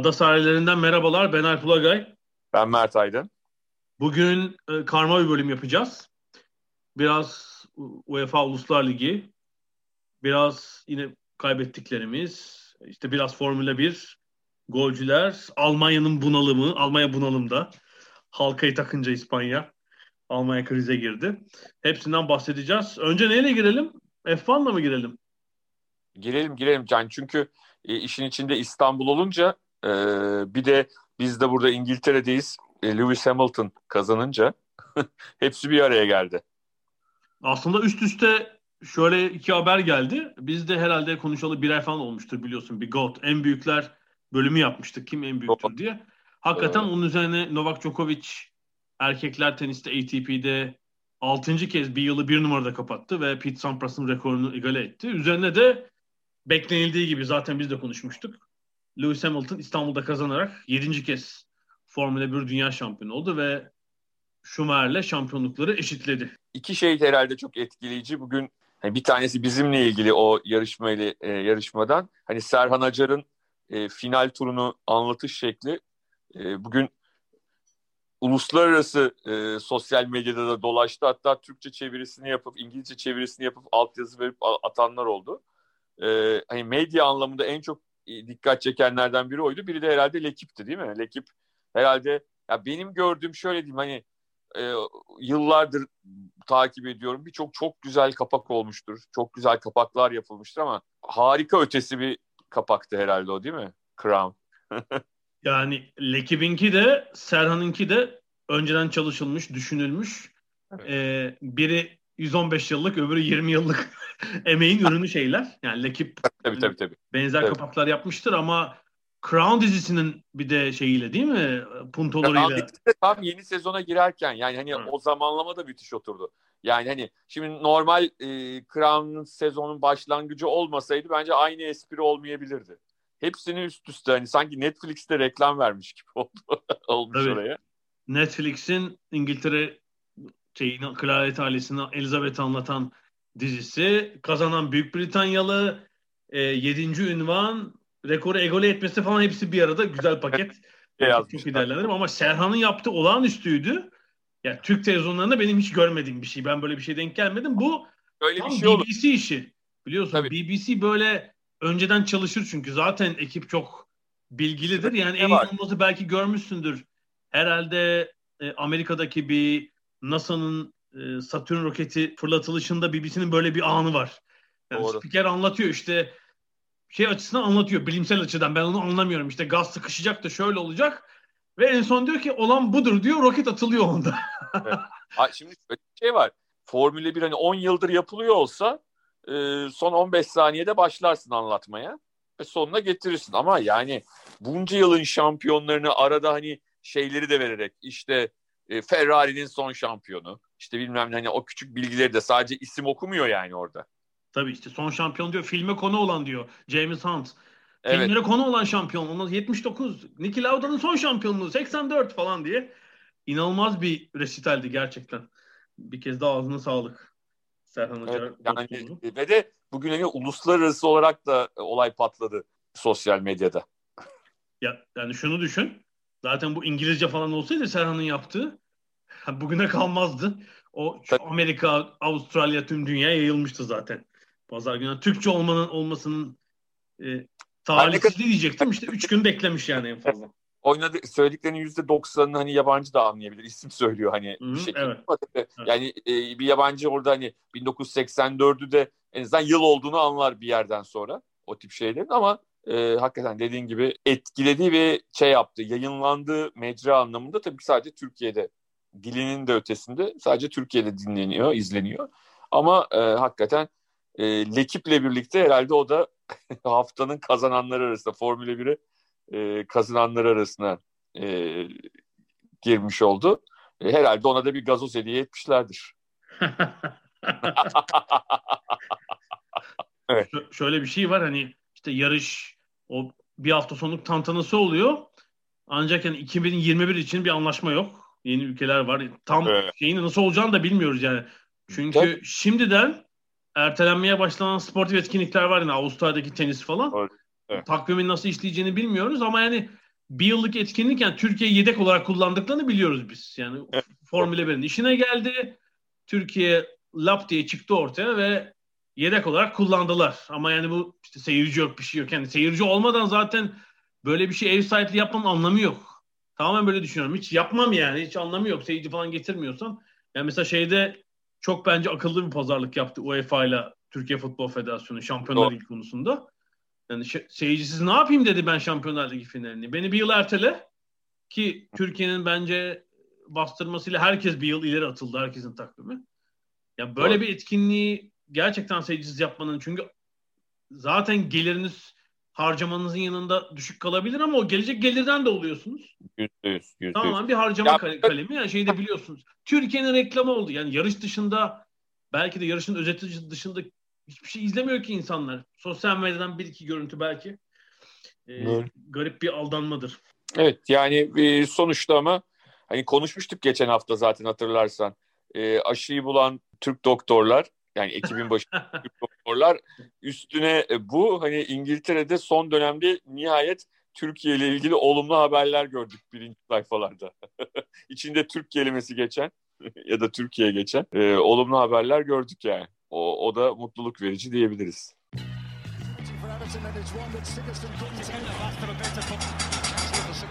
Ada sahillerinden merhabalar. Ben Alp Ulagay. Ben Mert Aydın. Bugün e, karma bir bölüm yapacağız. Biraz UEFA Uluslar Ligi, biraz yine kaybettiklerimiz, işte biraz Formula 1, golcüler, Almanya'nın bunalımı, Almanya bunalımda. Halkayı takınca İspanya, Almanya krize girdi. Hepsinden bahsedeceğiz. Önce neyle girelim? F1'la mı girelim? Girelim girelim Can çünkü e, işin içinde İstanbul olunca e, bir de biz de burada İngiltere'deyiz. E, Lewis Hamilton kazanınca hepsi bir araya geldi. Aslında üst üste şöyle iki haber geldi. Biz de herhalde konuşalı bir ay falan olmuştur biliyorsun. Bir GOAT, en büyükler bölümü yapmıştık. Kim en büyüktür diye. Hakikaten evet. onun üzerine Novak Djokovic erkekler teniste ATP'de 6. kez bir yılı bir numarada kapattı ve Pete Sampras'ın rekorunu egale etti. Üzerine de beklenildiği gibi zaten biz de konuşmuştuk. Lewis Hamilton İstanbul'da kazanarak 7. kez Formula 1 dünya şampiyonu oldu ve Schumacher'le şampiyonlukları eşitledi. İki şey herhalde çok etkileyici. Bugün hani bir tanesi bizimle ilgili o yarışmayla e, yarışmadan. Hani Serhan Acar'ın e, final turunu anlatış şekli e, bugün uluslararası e, sosyal medyada da dolaştı. Hatta Türkçe çevirisini yapıp İngilizce çevirisini yapıp altyazı verip atanlar oldu. E, hani medya anlamında en çok dikkat çekenlerden biri oydu. Biri de herhalde Lekip'ti değil mi? Lekip herhalde ya benim gördüğüm şöyle diyeyim hani e, yıllardır takip ediyorum. Birçok çok güzel kapak olmuştur. Çok güzel kapaklar yapılmıştır ama harika ötesi bir kapaktı herhalde o değil mi? Crown. yani Lekib'inki de Serhan'ınki de önceden çalışılmış, düşünülmüş. Evet. Ee, biri 115 yıllık, öbürü 20 yıllık emeğin ürünü şeyler. Yani Lekip tabii, tabii, tabii. benzer tabii. kapaklar yapmıştır ama Crown dizisinin bir de şeyiyle değil mi? Puntolarıyla. Tam yeni sezona girerken yani hani Hı. o zamanlama da müthiş oturdu. Yani hani şimdi normal e, Crown'ın sezonun başlangıcı olmasaydı bence aynı espri olmayabilirdi. Hepsini üst üste hani sanki Netflix'te reklam vermiş gibi oldu olmuş Tabii. oraya. Netflix'in İngiltere şeyini, kraliyet ailesini Elizabeth anlatan dizisi. Kazanan Büyük Britanyalı e, 7. ünvan rekoru egole etmesi falan hepsi bir arada güzel paket. çok iyi değerlendiririm ama Serhan'ın yaptığı olağanüstüydü. Yani Türk televizyonlarında benim hiç görmediğim bir şey. Ben böyle bir şey denk gelmedim. Bu Öyle bir şey BBC olur. işi. Biliyorsun Tabii. BBC böyle önceden çalışır çünkü zaten ekip çok bilgilidir. Yani en olması belki görmüşsündür. Herhalde e, Amerika'daki bir NASA'nın e, Satürn roketi fırlatılışında BBC'nin böyle bir anı var. Yani Doğru. spiker anlatıyor işte şey açısından anlatıyor bilimsel açıdan. Ben onu anlamıyorum. İşte gaz sıkışacak da şöyle olacak. Ve en son diyor ki olan budur diyor. Roket atılıyor onda. evet. Şimdi bir şey var. Formula 1 hani 10 yıldır yapılıyor olsa e, son 15 saniyede başlarsın anlatmaya ve sonuna getirirsin. Ama yani bunca yılın şampiyonlarını arada hani şeyleri de vererek işte e, Ferrari'nin son şampiyonu işte bilmem ne hani o küçük bilgileri de sadece isim okumuyor yani orada. Tabii işte son şampiyon diyor. Filme konu olan diyor. James Hunt. Evet. Filmlere konu olan şampiyon. Onun 79. Niki Lauda'nın son şampiyonluğu 84 falan diye. İnanılmaz bir resitaldi gerçekten. Bir kez daha ağzına sağlık. Serhan Hoca. Evet, yani, ve de bugün hani uluslararası olarak da olay patladı sosyal medyada. Ya yani şunu düşün. Zaten bu İngilizce falan olsaydı Serhan'ın yaptığı bugüne kalmazdı. O Amerika, Avustralya tüm dünyaya yayılmıştı zaten. Pazar günü. Türkçe olmanın olmasının e, talihsizliği diyecektim. İşte üç gün beklemiş yani en fazla. Oynadı söylediklerinin yüzde doksanını hani yabancı da anlayabilir. İsim söylüyor hani Hı, bir şekilde. Evet. Yani e, bir yabancı orada hani 1984'ü de en azından yıl olduğunu anlar bir yerden sonra o tip şeylerin ama e, hakikaten dediğin gibi etkiledi ve şey yaptı. Yayınlandığı mecra anlamında tabii sadece Türkiye'de dilinin de ötesinde sadece Türkiye'de dinleniyor, izleniyor. Ama e, hakikaten e, Lekip'le birlikte herhalde o da haftanın kazananları arasında Formula 1'i e, kazananları arasına e, girmiş oldu. E, herhalde ona da bir gazoz hediye etmişlerdir. evet. Şöyle bir şey var hani işte yarış o bir hafta sonluk tantanası oluyor. Ancak yani 2021 için bir anlaşma yok. Yeni ülkeler var. Tam evet. şeyin nasıl olacağını da bilmiyoruz yani. Çünkü Tabii. şimdiden ertelenmeye başlanan sportif etkinlikler var yani Avustralya'daki tenis falan. Evet. Takvimin nasıl işleyeceğini bilmiyoruz ama yani bir yıllık etkinlik yani Türkiye yedek olarak kullandıklarını biliyoruz biz. Yani evet. Formula 1'in işine geldi. Türkiye lap diye çıktı ortaya ve yedek olarak kullandılar. Ama yani bu işte seyirci yok bir şey yok. Yani seyirci olmadan zaten böyle bir şey ev sahipliği yapmanın anlamı yok. Tamamen böyle düşünüyorum. Hiç yapmam yani. Hiç anlamı yok. Seyirci falan getirmiyorsan. Yani mesela şeyde çok bence akıllı bir pazarlık yaptı UEFA ile Türkiye Futbol Federasyonu Şampiyonlar Ligi konusunda. Yani seyircisiz ne yapayım dedi ben Şampiyonlar Ligi finalini. Beni bir yıl ertele ki Türkiye'nin bence bastırmasıyla herkes bir yıl ileri atıldı herkesin takvimi. Ya böyle Doğru. bir etkinliği gerçekten seyircisiz yapmanın çünkü zaten geliriniz harcamanızın yanında düşük kalabilir ama o gelecek gelirden de oluyorsunuz. Yüzde yüz. yüzde Tamamen bir harcama ya, kalemi. Yani şeyi de biliyorsunuz. Türkiye'nin reklamı oldu. Yani yarış dışında belki de yarışın özeti dışında hiçbir şey izlemiyor ki insanlar. Sosyal medyadan bir iki görüntü belki. Ee, garip bir aldanmadır. Evet yani e, sonuçta ama hani konuşmuştuk geçen hafta zaten hatırlarsan. E, aşıyı bulan Türk doktorlar yani ekibin başında doktorlar üstüne e, bu hani İngiltere'de son dönemde nihayet Türkiye ile ilgili olumlu haberler gördük birinci sayfalarda. İçinde Türk kelimesi geçen ya da Türkiye geçen e, olumlu haberler gördük yani. O, o da mutluluk verici diyebiliriz.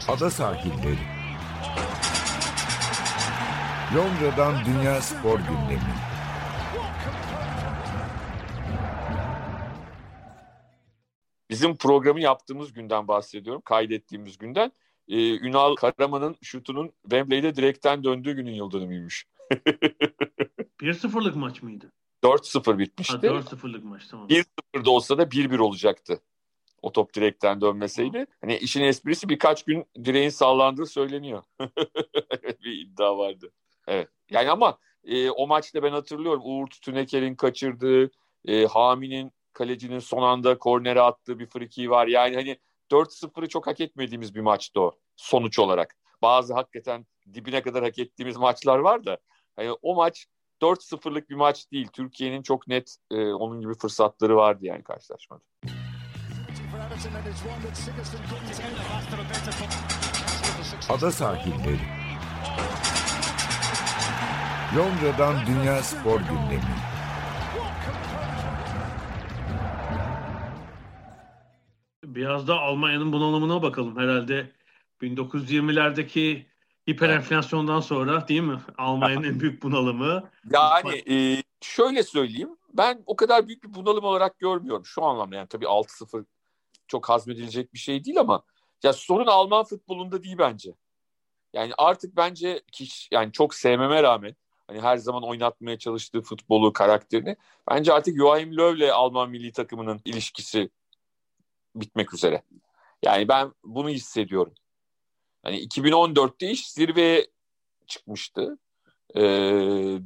Ada sahilleri. Londra'dan Dünya Spor Gündemi. Bizim programı yaptığımız günden bahsediyorum, kaydettiğimiz günden. Ee, Ünal Karaman'ın şutunun Wembley'de direkten döndüğü günün yıl dönümüymüş. 1-0'lık maç mıydı? 4-0 bitmişti. Ha, 4-0'lık maç tamam. 1-0'da olsa da 1-1 olacaktı. O top direkten dönmeseydi. Hani işin esprisi birkaç gün direğin sallandığı söyleniyor. bir iddia vardı. Evet. Yani ama e, o maçta ben hatırlıyorum Uğur Tüneker'in kaçırdığı, e, Hami'nin kalecinin son anda kornere attığı bir friki var. Yani hani 4-0'ı çok hak etmediğimiz bir maçtı o sonuç olarak. Bazı hakikaten dibine kadar hak ettiğimiz maçlar var da hani o maç 4-0'lık bir maç değil. Türkiye'nin çok net e, onun gibi fırsatları vardı yani karşılaşmada. Ada sahilleri. Londra'dan Dünya Spor Gündemi. Biraz da Almanya'nın bunalımına bakalım. Herhalde 1920'lerdeki hiperenflasyondan sonra değil mi? Almanya'nın en büyük bunalımı. Yani e, şöyle söyleyeyim. Ben o kadar büyük bir bunalım olarak görmüyorum. Şu anlamda yani tabii 6-0 çok hazmedilecek bir şey değil ama ya sorun Alman futbolunda değil bence. Yani artık bence kiş, yani çok sevmeme rağmen hani her zaman oynatmaya çalıştığı futbolu, karakterini bence artık Joachim Löw ile Alman milli takımının ilişkisi bitmek üzere. Yani ben bunu hissediyorum. Hani 2014'te iş zirveye çıkmıştı. Ee,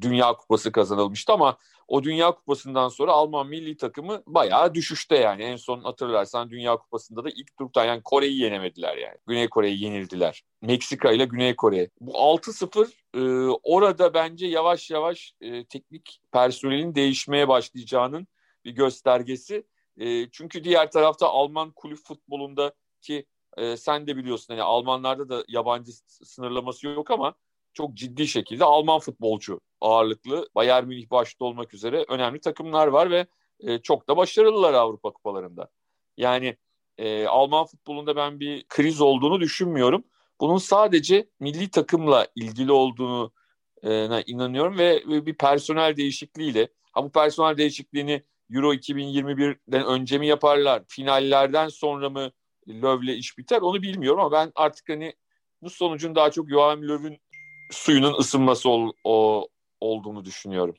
Dünya Kupası kazanılmıştı ama o Dünya Kupası'ndan sonra Alman milli takımı bayağı düşüşte yani. En son hatırlarsan Dünya Kupası'nda da ilk turda yani Kore'yi yenemediler yani. Güney Kore'yi yenildiler. Meksika ile Güney Kore. Bu 6-0 e, orada bence yavaş yavaş e, teknik personelin değişmeye başlayacağının bir göstergesi. E, çünkü diğer tarafta Alman kulüp futbolunda ki e, sen de biliyorsun hani Almanlarda da yabancı sınırlaması yok ama çok ciddi şekilde Alman futbolcu ağırlıklı Bayern Münih başta olmak üzere önemli takımlar var ve e, çok da başarılılar Avrupa kupalarında. Yani e, Alman futbolunda ben bir kriz olduğunu düşünmüyorum. Bunun sadece milli takımla ilgili olduğunu e, inanıyorum ve bir personel değişikliğiyle ha bu personel değişikliğini Euro 2021'den önce mi yaparlar? Finallerden sonra mı Löv'le iş biter? Onu bilmiyorum ama ben artık hani bu sonucun daha çok Joachim Löw'ün suyunun ısınması ol, o, olduğunu düşünüyorum.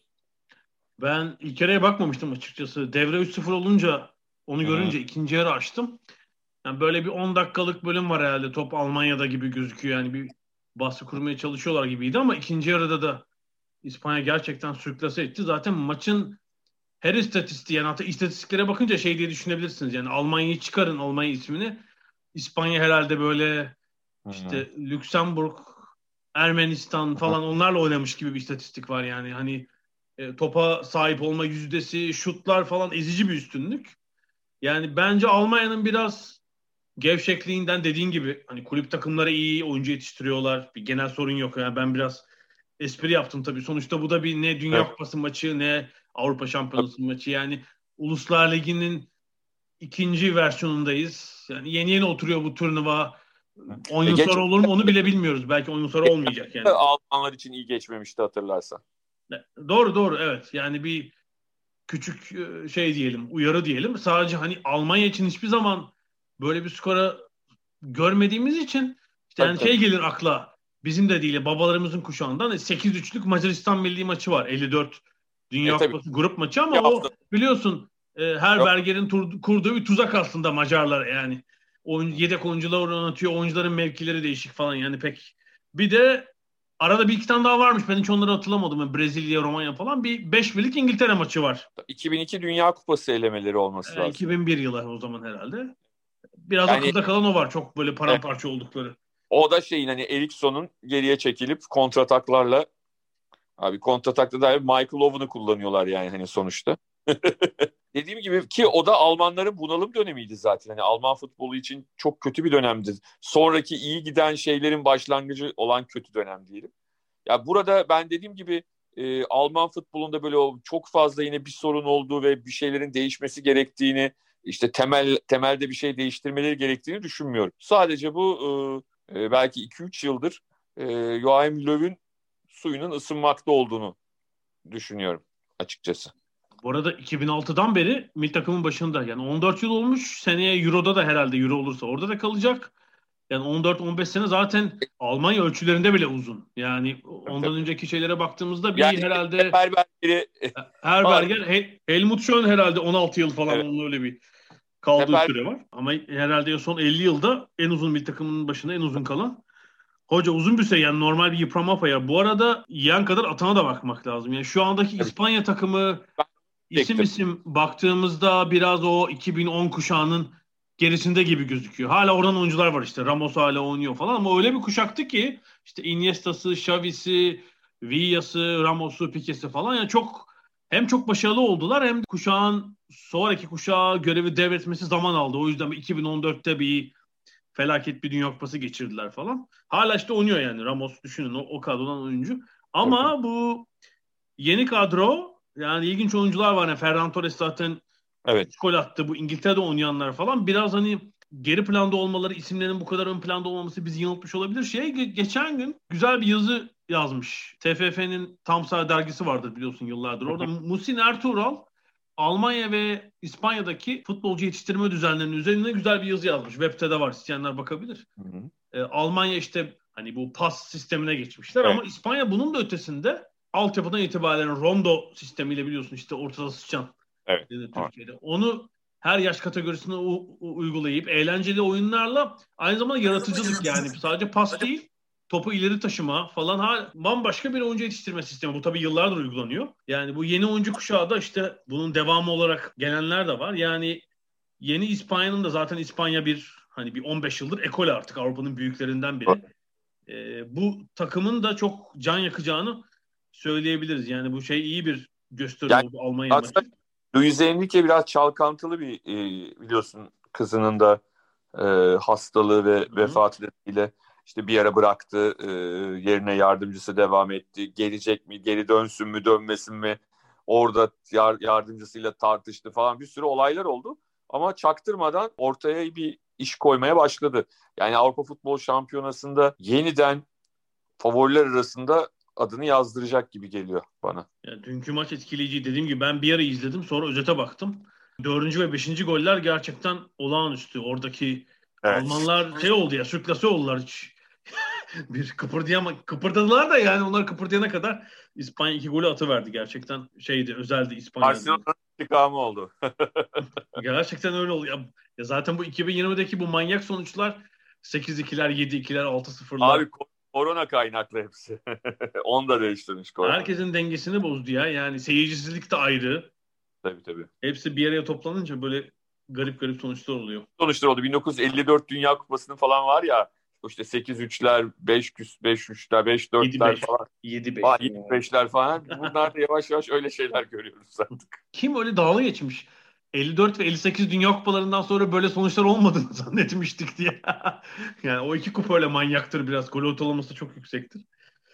Ben ilk yarıya bakmamıştım açıkçası. Devre 3-0 olunca onu Hı-hı. görünce ikinci yarı açtım. Yani böyle bir 10 dakikalık bölüm var herhalde. Top Almanya'da gibi gözüküyor. Yani bir baskı kurmaya çalışıyorlar gibiydi ama ikinci yarıda da İspanya gerçekten sürklase etti. Zaten maçın her istatistiği yani hatta istatistiklere bakınca şey diye düşünebilirsiniz. Yani Almanya'yı çıkarın Almanya ismini. İspanya herhalde böyle işte Lüksemburg, Ermenistan falan onlarla oynamış gibi bir istatistik var yani. Hani e, topa sahip olma yüzdesi, şutlar falan ezici bir üstünlük. Yani bence Almanya'nın biraz gevşekliğinden dediğin gibi hani kulüp takımları iyi oyuncu yetiştiriyorlar. Bir genel sorun yok. Yani ben biraz espri yaptım tabii. Sonuçta bu da bir ne Dünya Evet. Kupası maçı ne Avrupa Şampiyonası maçı. Yani Uluslar Ligi'nin ikinci versiyonundayız. Yani yeni yeni oturuyor bu turnuva. 10 E, yıl geç- sonra olur mu onu bile bilmiyoruz. Belki 10 yıl sonra olmayacak yani. Almanlar için iyi geçmemişti hatırlarsan. Doğru doğru evet. Yani bir küçük e, şey diyelim, uyarı diyelim. Sadece hani Almanya için hiçbir zaman böyle bir skora görmediğimiz için işte yani şey gelir akla. Bizim de değil babalarımızın kuşağından 8-3'lük Macaristan milli maçı var. 54 Dünya E. Kupası grup maçı ama o biliyorsun e, her Yok. bergerin tur- kurduğu bir tuzak aslında Macarlar yani. Oyun, yedek oyuncular oynatıyor. Oyuncuların mevkileri değişik falan yani pek. Bir de arada bir iki tane daha varmış. Ben hiç onları hatırlamadım. Yani Brezilya, Romanya falan. Bir 5 birlik İngiltere maçı var. 2002 Dünya Kupası elemeleri olması Ee, lazım. 2001 yılı o zaman herhalde. Biraz Yani- akılda kalan o var. Çok böyle paramparça oldukları. O da şeyin hani Eriksson'un geriye çekilip kontrataklarla abi kontratakta da Michael Owen'ı kullanıyorlar yani hani sonuçta. Dediğim gibi ki o da Almanların bunalım dönemiydi zaten. Hani Alman futbolu için çok kötü bir dönemdi. Sonraki iyi giden şeylerin başlangıcı olan kötü dönem diyelim. Ya burada ben dediğim gibi e, Alman futbolunda böyle o çok fazla yine bir sorun olduğu ve bir şeylerin değişmesi gerektiğini işte temel temelde bir şey değiştirmeleri gerektiğini düşünmüyorum. Sadece bu e, e, belki 2-3 yıldır e, Joachim Löw'ün suyunun ısınmakta olduğunu düşünüyorum açıkçası. Bu arada 2006'dan beri milli takımın başında. Yani 14 yıl olmuş. Seneye Euro'da da herhalde Euro olursa orada da kalacak. Yani 14-15 sene zaten Almanya ölçülerinde bile uzun. Yani ondan Tabii. önceki şeylere baktığımızda bir Yani herhalde Berberleri Herberger, Hel- Helmut Schön herhalde 16 yıl falan Evet. onun öyle bir kaldığı Heber- süre var. Ama herhalde son 50 yılda en uzun bir takımın başında en uzun kalan. Hoca uzun bir süre yani normal bir yıpranma payı. Bu arada yiyen kadar atana da bakmak lazım. Yani şu andaki. İspanya takımı isim isim baktığımızda biraz o 2010 kuşağının gerisinde gibi gözüküyor. Hala oradan oyuncular var işte. Ramos hala oynuyor falan ama öyle bir kuşaktı ki işte Iniesta'sı, Xavi'si, Villa'sı, Ramos'u, Pique'si falan yani çok hem çok başarılı oldular hem kuşağın sonraki kuşağa görevi devretmesi zaman aldı. O yüzden 2014'te bir felaket bir Dünya Kupası geçirdiler falan. Hala işte oynuyor yani Ramos düşünün o, o kadrodan oyuncu. Ama bu yeni kadro yani ilginç oyuncular var. Yani Ferran Torres zaten Evet. gol attı. Bu İngiltere'de oynayanlar falan biraz hani geri planda olmaları, isimlerin bu kadar ön planda olmaması bizi yanıltmış olabilir. Şey ge- geçen gün güzel bir yazı yazmış. TFF'nin Tam Sağ dergisi vardır biliyorsun yıllardır. Orada Musin Ertuğral Almanya ve İspanya'daki futbolcu yetiştirme düzenlerinin üzerine güzel bir yazı yazmış. Web'te de var. İsteyenler bakabilir. Hı hı. Ee, Almanya işte hani bu pas sistemine geçmişler Evet. ama İspanya bunun da ötesinde altyapıdan itibaren rondo sistemiyle biliyorsun işte ortada sıçan Evet. dedi Türkiye'de. Onu her yaş kategorisine u- u- uygulayıp eğlenceli oyunlarla aynı zamanda yaratıcılık yani sadece pas değil topu ileri taşıma falan ha, bambaşka bir oyuncu yetiştirme sistemi. Bu tabii yıllardır uygulanıyor. Yani bu yeni oyuncu kuşağı da işte bunun devamı olarak gelenler de var. Yani yeni İspanya'nın da zaten İspanya bir hani bir 15 yıldır ekol artık Avrupa'nın büyüklerinden biri. Ee, bu takımın da çok can yakacağını söyleyebiliriz. Yani bu şey iyi bir gösteri Yani oldu Almanya aslında- maçı. Luis Enrique biraz çalkantılı bir e, biliyorsun kızının da e, hastalığı ve hı. vefatıyla işte bir ara bıraktı e, yerine yardımcısı devam etti gelecek mi geri dönsün mü dönmesin mi orada yar- yardımcısıyla tartıştı falan bir sürü olaylar oldu ama çaktırmadan ortaya bir iş koymaya başladı. Yani Avrupa Futbol Şampiyonası'nda yeniden favoriler arasında adını yazdıracak gibi geliyor bana. Yani dünkü maç etkileyici. Dediğim gibi ben bir ara izledim sonra özete baktım. Dördüncü ve beşinci goller gerçekten olağanüstü. Oradaki Evet. Almanlar şey oldu ya sürklase oldular hiç. Bir kıpırdayama kıpırdadılar da yani onlar kıpırdayana kadar İspanya iki golü atıverdi gerçekten şeydi özeldi İspanya. Barcelona'nın intikamı oldu. gerçekten öyle oldu. Ya, ya zaten bu 2020'deki bu manyak sonuçlar 8-2'ler, 7-2'ler, 6-0'lar. Abi korona kaynaklı hepsi. Onu da değiştirmiş korona. Herkesin dengesini bozdu ya. Yani seyircisizlik de ayrı. Tabii tabii. Hepsi bir araya toplanınca böyle garip garip sonuçlar oluyor. Sonuçlar oldu. 1954 Dünya Kupası'nın falan var ya işte 8-3'ler, 5-3'ler, 5-4'ler falan. 7-5. 7-5'ler falan. Bunlar da yavaş yavaş öyle şeyler görüyoruz artık. Kim öyle dalga geçmiş? 54 ve 58 Dünya Kupalarından sonra böyle sonuçlar olmadığını zannetmiştik diye. yani o iki kupa öyle manyaktır biraz. Gol ortalaması çok yüksektir.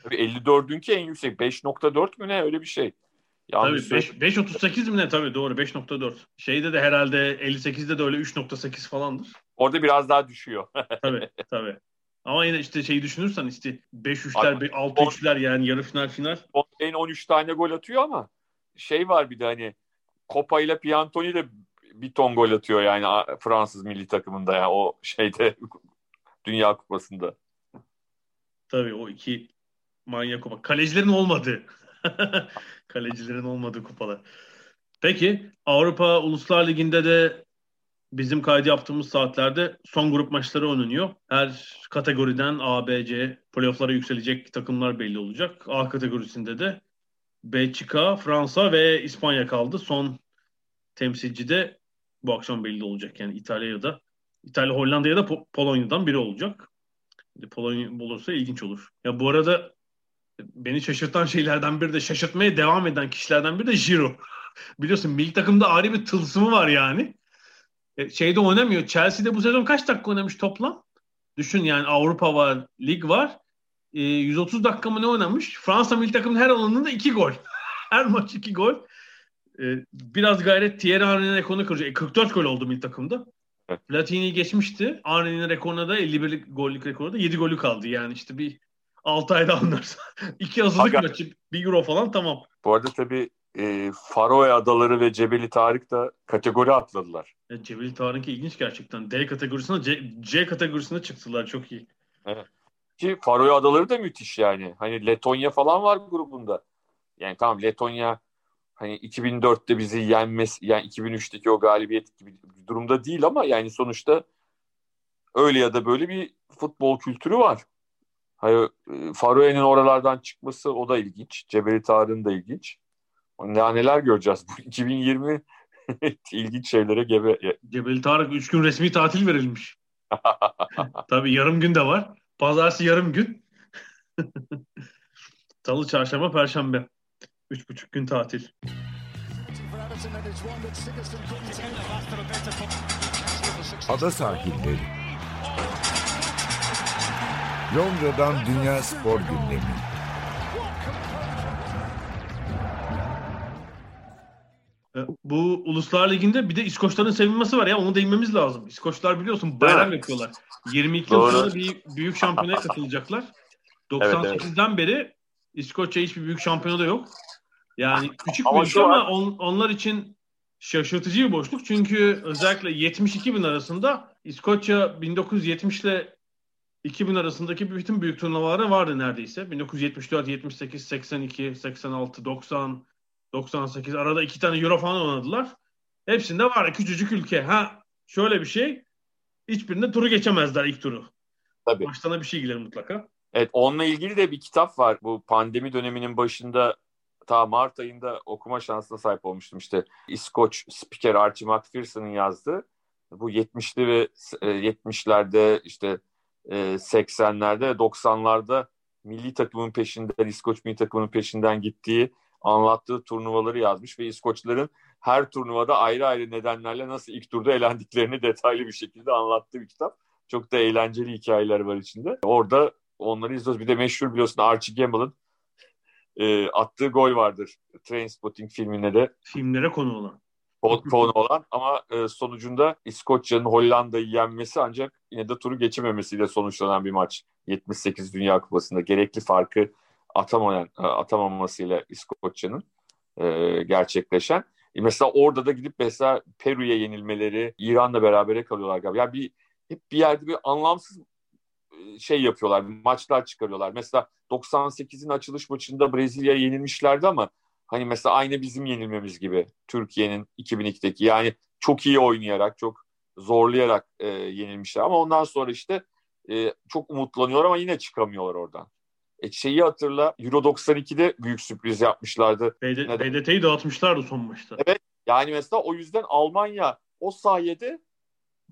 Tabii 54'ünki en yüksek. 5.4 mü ne öyle bir şey. Yanlış tabii 5.38 mi ne tabii doğru 5.4. Şeyde de herhalde 58'de de öyle 3.8 falandır. Orada biraz daha düşüyor. tabii tabii. Ama yine işte şeyi düşünürsen işte 5-3'ler, 6-3'ler yani yarı final final. En 13 tane gol atıyor ama şey var bir de hani Copa ile Piantoni de bir ton gol atıyor yani Fransız milli takımında ya yani o şeyde Dünya Kupası'nda. Tabii o iki manyak kupa. Kalecilerin olmadı. Kalecilerin olmadığı kupalar. Peki Avrupa Uluslar Ligi'nde de bizim kaydı yaptığımız saatlerde son grup maçları oynanıyor. Her kategoriden A, B, C playofflara yükselecek takımlar belli olacak. A kategorisinde de Belçika, Fransa ve İspanya kaldı. Son temsilci de bu akşam belli olacak. Yani İtalya ya da İtalya, Hollanda ya da Polonya'dan biri olacak. Polonya bulursa ilginç olur. Ya bu arada beni şaşırtan şeylerden biri de şaşırtmaya devam eden kişilerden biri de Jiro. Biliyorsun milli takımda ayrı bir tılsımı var yani. E, şeyde oynamıyor. Chelsea'de bu sezon kaç dakika oynamış toplam? Düşün yani Avrupa var, lig var. E, 130 dakika mı ne oynamış? Fransa milli takımın her alanında 2 gol. her maç 2 gol. E, biraz gayret Thierry Henry'nin rekorunu kıracak. E, 44 gol oldu milli takımda. Platini geçmişti. Henry'nin rekoruna da 51 gollük rekorda 7 golü kaldı. Yani işte bir 6 ayda anlarsa. İki hazırlık Aga. maçı, bir euro falan tamam. Bu arada tabii e, Faroe Adaları ve Cebeli Tarık da kategori atladılar. Evet, Cebeli Tarık ilginç gerçekten. D kategorisine C, C kategorisine çıktılar çok iyi. Evet. Ki Faroe Adaları da müthiş yani. Hani Letonya falan var grubunda. Yani tamam Letonya hani 2004'te bizi yenmesi yani 2003'teki o galibiyet gibi bir durumda değil ama yani sonuçta öyle ya da böyle bir futbol kültürü var. Hayır, e, Faroe'nin oralardan çıkması o da ilginç. Cebeli Tarık'ın da ilginç. Ne neler göreceğiz. Bu 2020 ilginç şeylere gebe. Cebeli Tarık 3 gün resmi tatil verilmiş. Tabii yarım gün de var. Pazartesi yarım gün. Salı, çarşamba, perşembe. Üç buçuk gün tatil. Ada sahilleri. Londra'dan Dünya Spor Gündemi. Bu Uluslar Ligi'nde bir de İskoçların sevinmesi var ya onu değinmemiz lazım. İskoçlar biliyorsun bayram yapıyorlar. 22 yıl sonra bir büyük şampiyonaya katılacaklar. 98'den evet, evet. beri İskoçya hiçbir büyük şampiyonada yok. Yani küçük ama bir ülke ama on, onlar için şaşırtıcı bir boşluk. Çünkü özellikle 72 bin arasında İskoçya 1970 ile 2000 arasındaki bütün büyük turnuvaları vardı neredeyse. 1974, 78, 82, 86, 90, 98 arada iki tane Euro falan oynadılar. Hepsinde var küçücük ülke. Ha şöyle bir şey hiçbirinde turu geçemezler ilk turu. Tabii. Baştan bir şey gelir mutlaka. Evet onunla ilgili de bir kitap var. Bu pandemi döneminin başında ta Mart ayında okuma şansına sahip olmuştum. İşte İskoç spiker Archie McPherson'ın yazdığı bu 70'li ve 70'lerde e, işte 80'lerde e, 90'larda milli takımın peşinden İskoç milli takımının peşinden gittiği anlattığı turnuvaları yazmış ve İskoçların her turnuvada ayrı ayrı nedenlerle nasıl ilk turda elendiklerini detaylı bir şekilde anlattığı bir kitap. Çok da eğlenceli hikayeler var içinde. Orada onları izliyoruz. Bir de meşhur biliyorsun Archie Gamble'ın e, attığı gol vardır. Trainspotting filminde de. Filmlere konu olan. Konu olan ama e, sonucunda İskoçya'nın Hollanda'yı yenmesi ancak yine de turu geçememesiyle sonuçlanan bir maç. 78 Dünya Kupası'nda gerekli farkı atamayan, e, atamamasıyla İskoçya'nın e, gerçekleşen. E, mesela orada da gidip mesela Peru'ya yenilmeleri, İran'la beraber kalıyorlar galiba. Yani bir hep bir yerde bir anlamsız şey yapıyorlar, maçlar çıkarıyorlar. Mesela 98'in açılış maçında Brezilya'ya yenilmişlerdi ama hani mesela aynı bizim yenilmemiz gibi Türkiye'nin 2002'deki yani çok iyi oynayarak, çok zorlayarak e, yenilmişler ama ondan sonra işte e, çok umutlanıyor ama yine çıkamıyorlar oradan. E, şeyi hatırla Euro 92'de büyük sürpriz yapmışlardı. BD, BDT'yi dağıtmışlardı son maçta. Evet yani mesela o yüzden Almanya o sayede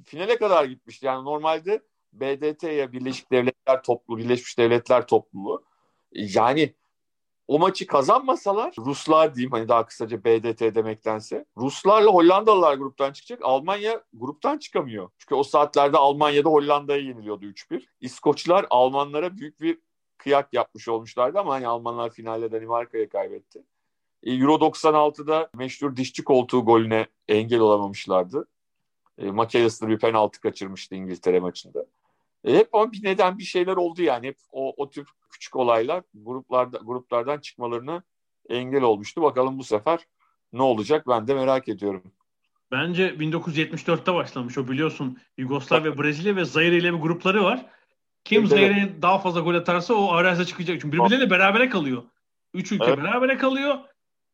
finale kadar gitmişti. Yani normalde BDT'ye Birleşik Devletler Topluluğu, Birleşmiş Devletler Topluluğu yani o maçı kazanmasalar Ruslar diyeyim hani daha kısaca BDT demektense Ruslarla Hollandalılar gruptan çıkacak. Almanya gruptan çıkamıyor. Çünkü o saatlerde Almanya'da Hollanda'ya yeniliyordu 3-1. İskoçlar Almanlara büyük bir kıyak yapmış olmuşlardı ama hani Almanlar finalde Danimarka'ya kaybetti. E, Euro 96'da meşhur dişçi koltuğu golüne engel olamamışlardı. E, McAllister bir penaltı kaçırmıştı İngiltere maçında. E, hep ama bir neden bir şeyler oldu yani. Hep o, o tür küçük olaylar gruplarda gruplardan çıkmalarına engel olmuştu. Bakalım bu sefer ne olacak ben de merak ediyorum. Bence 1974'te başlamış o biliyorsun. Yugoslavya, Brezilya ve Zaire ile bir grupları var. Kim evet, daha fazla gol atarsa o averajda çıkacak. Çünkü birbirleriyle berabere kalıyor. Üç ülke evet. berabere kalıyor.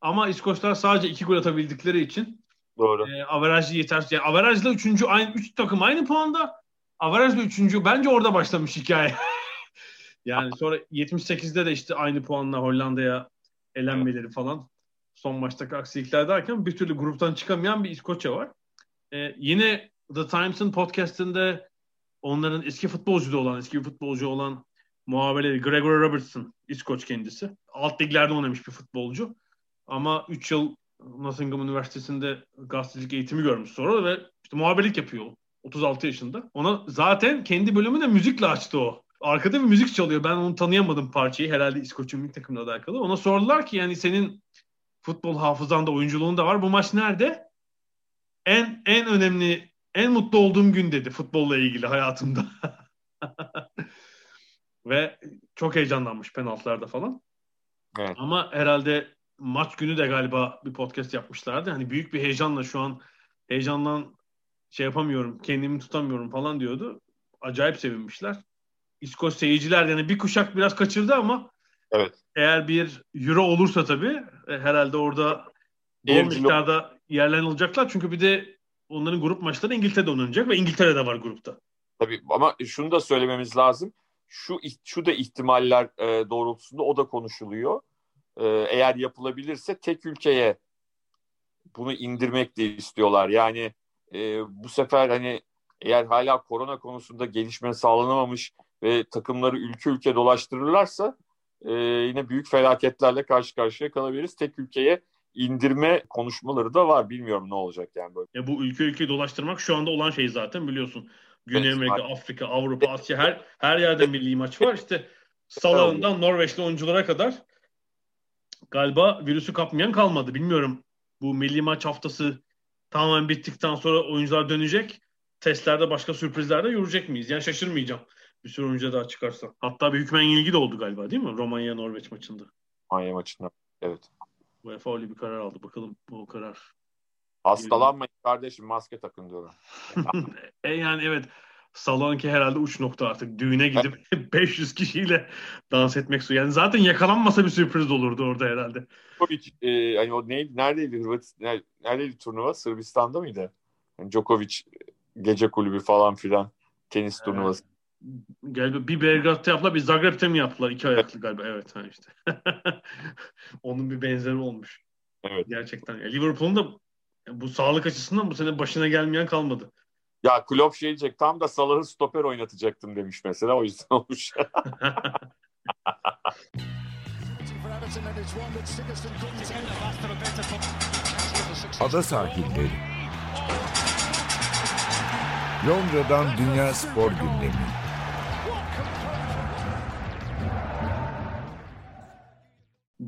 Ama İskoçlar sadece iki gol atabildikleri için Doğru. E, averajlı yeter. Yani averajla üçüncü aynı üç takım aynı puanda. Averajla üçüncü bence orada başlamış hikaye. yani sonra 78'de de işte aynı puanla Hollanda'ya elenmeleri falan. Son maçtaki aksilikler derken bir türlü gruptan çıkamayan bir İskoçya var. E, yine The Times'ın podcastinde onların eski futbolcu da olan, eski bir futbolcu olan muhabirleri Gregory Robertson, İskoç kendisi. Alt liglerde oynamış bir futbolcu. Ama 3 yıl Nottingham Üniversitesi'nde gazetecilik eğitimi görmüş sonra ve işte muhabirlik yapıyor 36 yaşında. Ona zaten kendi bölümü de müzikle açtı o. Arkada bir müzik çalıyor. Ben onu tanıyamadım parçayı. Herhalde İskoç Ünlük takımla alakalı. Ona sordular ki yani senin futbol hafızanda, oyunculuğun da var. Bu maç nerede? En en önemli, en mutlu olduğum gün dedi futbolla ilgili hayatımda. Ve çok heyecanlanmış penaltılarda falan. Evet. Ama herhalde maç günü de galiba bir podcast yapmışlardı. Hani büyük bir heyecanla şu an heyecandan şey yapamıyorum, kendimi tutamıyorum falan diyordu. Acayip sevinmişler. İskoç seyirciler yani bir kuşak biraz kaçırdı ama evet. eğer bir euro olursa tabii e, herhalde orada bol miktarda yerlenilecekler. Çünkü bir de onların grup maçları İngiltere'de oynanacak ve İngiltere'de var grupta. Tabii ama şunu da söylememiz lazım. Şu şu da ihtimaller e, doğrultusunda o da konuşuluyor e, eğer yapılabilirse tek ülkeye bunu indirmek de istiyorlar. Yani e, bu sefer hani eğer hala korona konusunda gelişme sağlanamamış ve takımları ülke ülke dolaştırırlarsa e, yine büyük felaketlerle karşı karşıya kalabiliriz. Tek ülkeye indirme konuşmaları da var. Bilmiyorum ne olacak yani böyle. E bu ülke ülke dolaştırmak şu anda olan şey zaten biliyorsun. Güney evet, Amerika, var. Afrika, Avrupa, Asya her her yerde milli maç var. İşte Salah'ından Norveçli oyunculara kadar galiba virüsü kapmayan kalmadı. Bilmiyorum bu milli maç haftası tamamen bittikten sonra oyuncular dönecek. Testlerde başka sürprizler de görecek miyiz? Yani şaşırmayacağım. Bir sürü oyuncu daha çıkarsa. Hatta bir hükmen yenilgi de oldu galiba değil mi? Romanya Norveç maçında. Romanya maçında. Evet. UEFA öyle bir karar aldı. Bakalım bu karar. Hastalanmayın kardeşim maske takın diyorum. e yani evet Salonki herhalde uç nokta artık. Düğüne gidip 500 kişiyle dans etmek su. Yani zaten yakalanmasa bir sürpriz olurdu orada herhalde. Djokovic e, hani o neydi, neredeydi Hırvat neredeydi turnuva? Sırbistan'da mıydı? Yani Djokovic gece kulübü falan filan tenis evet. turnuvası. Galiba bir Belgrad'da yaptılar, bir Zagreb'te mi yaptılar? iki ayaklı galiba. Evet, ha işte. Onun bir benzeri olmuş. Evet. Gerçekten. Ya Liverpool'un da bu sağlık açısından bu sene başına gelmeyen kalmadı. Ya Klopp şey diyecek tam da Salah'ı stoper oynatacaktım demiş mesela o yüzden olmuş. Ada sahilleri. Londra'dan Dünya Spor Gündemi.